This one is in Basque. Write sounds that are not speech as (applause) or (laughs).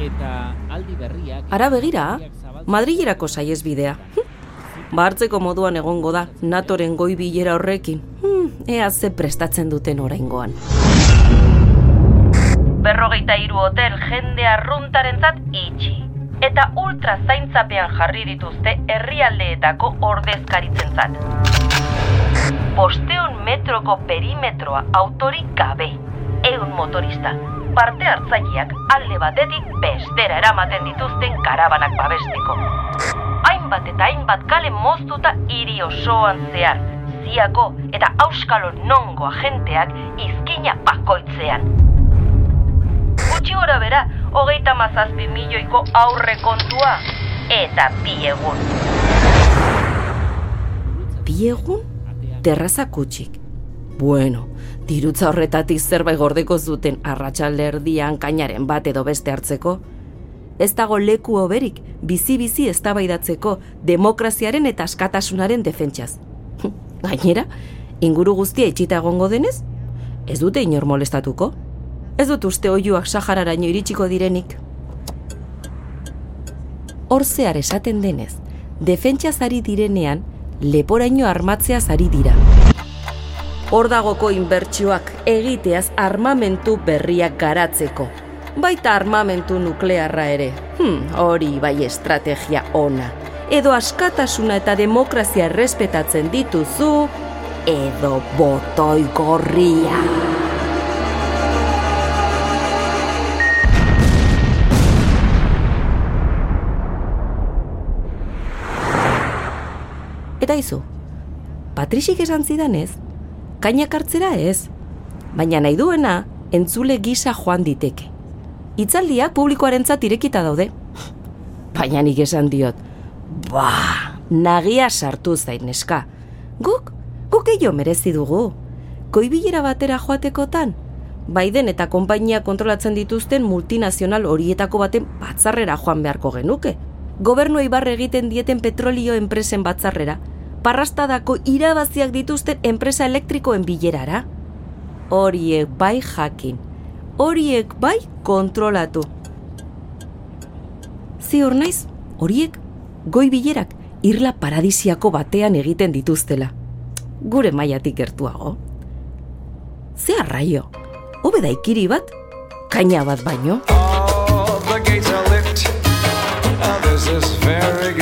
eta aldi berriak Ara begira, Madrilerako saiez bidea. (laughs) Bartzeko moduan egongo da, natoren goi bilera horrekin. Hmm, ea ze prestatzen duten oraingoan. Berrogeita hiru hotel jende arruntarentzat itxi. Eta ultra zaintzapean jarri dituzte herrialdeetako ordezkaritzentzat. Posteun metroko perimetroa autorik gabe. Eun motorista, parte hartzaileak alde batetik bestera eramaten dituzten karabanak babesteko. Hainbat eta hainbat kale moztuta hiri osoan zehar, ziako eta auskalo nongo agenteak izkina bakoitzean. Gutxi gora bera, hogeita mazazpi milioiko aurre kontua, eta bi egun. Bi egun, terraza kutsik. Bueno, dirutza horretatik zerbait gordeko zuten arratsalde erdian kainaren bat edo beste hartzeko. Ez dago leku oberik bizi-bizi eztabaidatzeko demokraziaren eta askatasunaren defentsaz. (laughs) Gainera, inguru guztia itxita egongo denez, ez dute inor molestatuko. Ez dut uste oiuak Sahararaino iritsiko direnik. Hor zehar esaten denez, defentsaz ari direnean, leporaino armatzeaz ari dira. Hor dagoko inbertsioak egiteaz armamentu berriak garatzeko. Baita armamentu nuklearra ere. Hmm, hori bai estrategia ona. Edo askatasuna eta demokrazia errespetatzen dituzu, edo botoi gorria. Eta izu, Patrixik esan zidanez, kainak hartzera ez, baina nahi duena entzule gisa joan diteke. Itzaldiak publikoarentzat irekita daude. Baina nik esan diot, ba, nagia sartu zain neska. Guk, guk gehiago merezi dugu. Koibilera batera joatekotan, Biden eta konpainia kontrolatzen dituzten multinazional horietako baten batzarrera joan beharko genuke. Gobernu ibarre egiten dieten petrolio enpresen batzarrera, parrastadako irabaziak dituzten enpresa elektrikoen bilerara. Horiek bai jakin, horiek bai kontrolatu. Ziur naiz, horiek goi bilerak irla paradisiako batean egiten dituztela. Gure mailatik gertuago. Ze arraio, hobe da ikiri bat, kaina bat baino. All the gates are lit. Oh, this is very